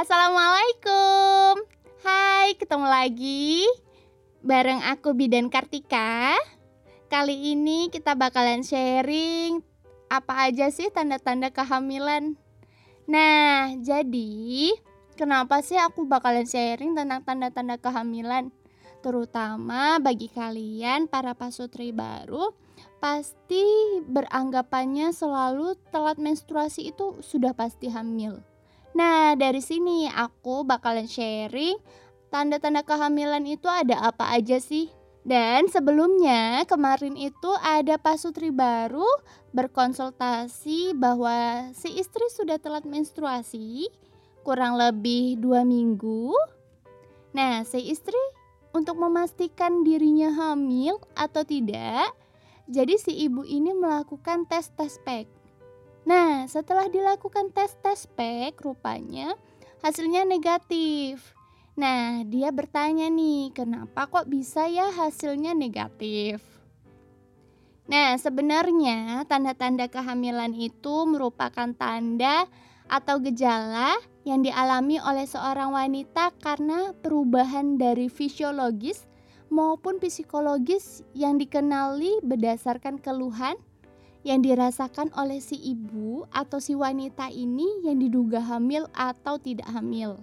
Assalamualaikum. Hai, ketemu lagi bareng aku Bidan Kartika. Kali ini kita bakalan sharing apa aja sih tanda-tanda kehamilan. Nah, jadi kenapa sih aku bakalan sharing tentang tanda-tanda kehamilan? Terutama bagi kalian para pasutri baru pasti beranggapannya selalu telat menstruasi itu sudah pasti hamil. Nah, dari sini aku bakalan sharing tanda-tanda kehamilan itu ada apa aja sih? Dan sebelumnya kemarin itu ada pasutri baru berkonsultasi bahwa si istri sudah telat menstruasi kurang lebih dua minggu. Nah, si istri untuk memastikan dirinya hamil atau tidak, jadi si ibu ini melakukan tes tes pack Nah, setelah dilakukan tes-tes PEK, rupanya hasilnya negatif. Nah, dia bertanya nih, kenapa kok bisa ya hasilnya negatif? Nah, sebenarnya tanda-tanda kehamilan itu merupakan tanda atau gejala yang dialami oleh seorang wanita karena perubahan dari fisiologis maupun psikologis yang dikenali berdasarkan keluhan yang dirasakan oleh si ibu atau si wanita ini yang diduga hamil atau tidak hamil.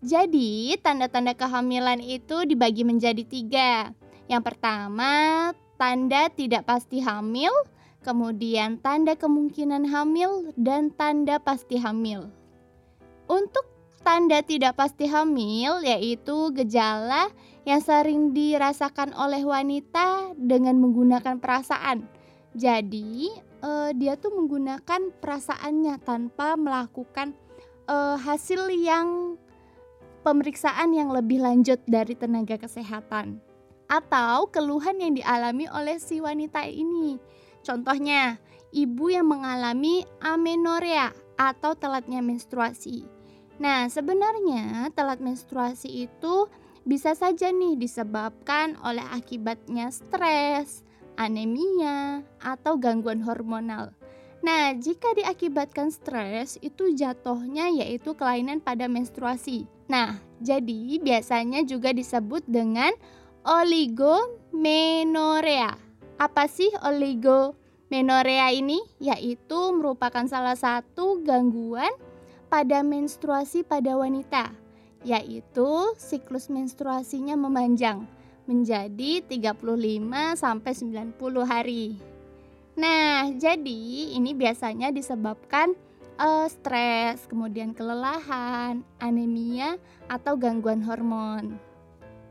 Jadi, tanda-tanda kehamilan itu dibagi menjadi tiga. Yang pertama, tanda tidak pasti hamil, kemudian tanda kemungkinan hamil, dan tanda pasti hamil. Untuk tanda tidak pasti hamil, yaitu gejala yang sering dirasakan oleh wanita dengan menggunakan perasaan jadi uh, dia tuh menggunakan perasaannya tanpa melakukan uh, hasil yang pemeriksaan yang lebih lanjut dari tenaga kesehatan atau keluhan yang dialami oleh si wanita ini. Contohnya, ibu yang mengalami amenorea atau telatnya menstruasi. Nah, sebenarnya telat menstruasi itu bisa saja nih disebabkan oleh akibatnya stres, anemia, atau gangguan hormonal. Nah, jika diakibatkan stres, itu jatuhnya yaitu kelainan pada menstruasi. Nah, jadi biasanya juga disebut dengan oligomenorea. Apa sih oligomenorea ini? Yaitu merupakan salah satu gangguan pada menstruasi pada wanita, yaitu siklus menstruasinya memanjang menjadi 35 sampai 90 hari. Nah, jadi ini biasanya disebabkan uh, stres, kemudian kelelahan, anemia atau gangguan hormon.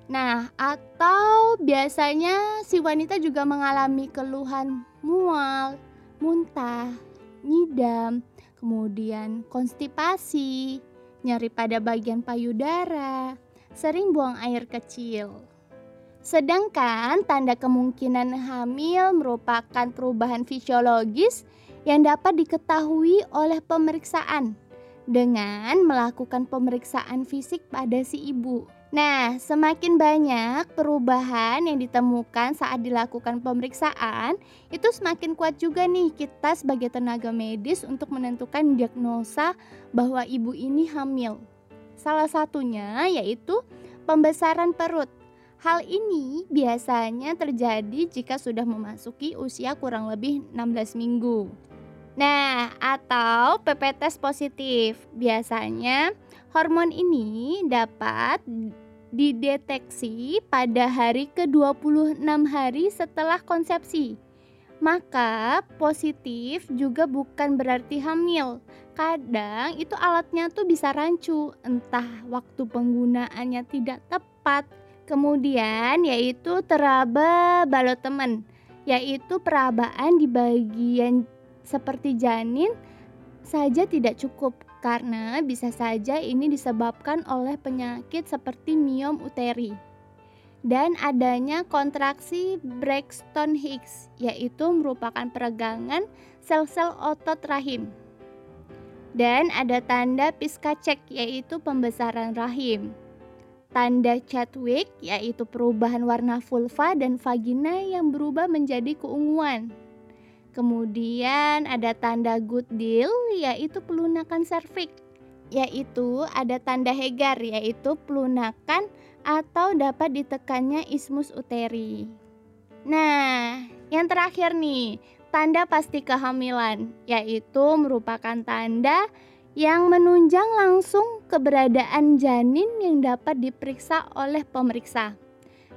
Nah, atau biasanya si wanita juga mengalami keluhan mual, muntah, ngidam, kemudian konstipasi, nyeri pada bagian payudara, sering buang air kecil. Sedangkan tanda kemungkinan hamil merupakan perubahan fisiologis yang dapat diketahui oleh pemeriksaan dengan melakukan pemeriksaan fisik pada si ibu. Nah, semakin banyak perubahan yang ditemukan saat dilakukan pemeriksaan, itu semakin kuat juga nih kita sebagai tenaga medis untuk menentukan diagnosa bahwa ibu ini hamil. Salah satunya yaitu pembesaran perut Hal ini biasanya terjadi jika sudah memasuki usia kurang lebih 16 minggu. Nah, atau PP test positif. Biasanya hormon ini dapat dideteksi pada hari ke-26 hari setelah konsepsi. Maka positif juga bukan berarti hamil. Kadang itu alatnya tuh bisa rancu, entah waktu penggunaannya tidak tepat Kemudian yaitu teraba balot teman, yaitu perabaan di bagian seperti janin saja tidak cukup karena bisa saja ini disebabkan oleh penyakit seperti miom uteri dan adanya kontraksi Braxton Hicks yaitu merupakan peregangan sel-sel otot rahim. Dan ada tanda Piskacek yaitu pembesaran rahim tanda Chadwick yaitu perubahan warna vulva dan vagina yang berubah menjadi keunguan. Kemudian ada tanda good deal yaitu pelunakan serviks. yaitu ada tanda Hegar yaitu pelunakan atau dapat ditekannya ismus uteri. Nah, yang terakhir nih, tanda pasti kehamilan yaitu merupakan tanda yang menunjang langsung keberadaan janin yang dapat diperiksa oleh pemeriksa.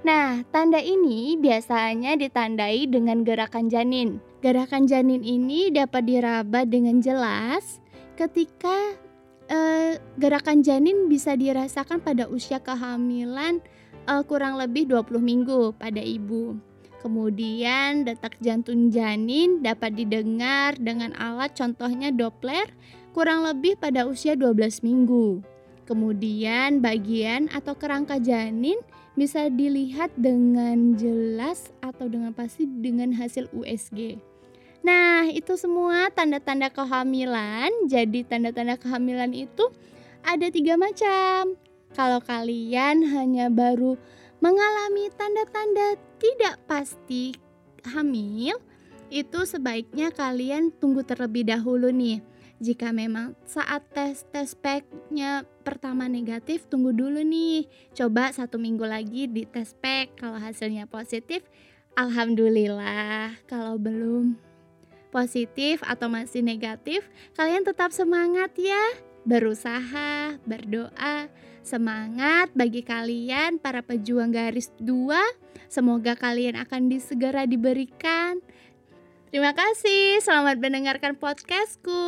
Nah, tanda ini biasanya ditandai dengan gerakan janin. Gerakan janin ini dapat diraba dengan jelas ketika eh, gerakan janin bisa dirasakan pada usia kehamilan eh, kurang lebih 20 minggu pada ibu. Kemudian detak jantung janin dapat didengar dengan alat contohnya Doppler kurang lebih pada usia 12 minggu. Kemudian bagian atau kerangka janin bisa dilihat dengan jelas atau dengan pasti dengan hasil USG. Nah, itu semua tanda-tanda kehamilan. Jadi tanda-tanda kehamilan itu ada tiga macam. Kalau kalian hanya baru mengalami tanda-tanda tidak pasti hamil, itu sebaiknya kalian tunggu terlebih dahulu nih jika memang saat tes tes packnya pertama negatif, tunggu dulu nih. Coba satu minggu lagi di tes pack. Kalau hasilnya positif, alhamdulillah. Kalau belum positif atau masih negatif, kalian tetap semangat ya. Berusaha, berdoa, semangat bagi kalian para pejuang garis dua. Semoga kalian akan disegera diberikan Terima kasih, selamat mendengarkan podcastku.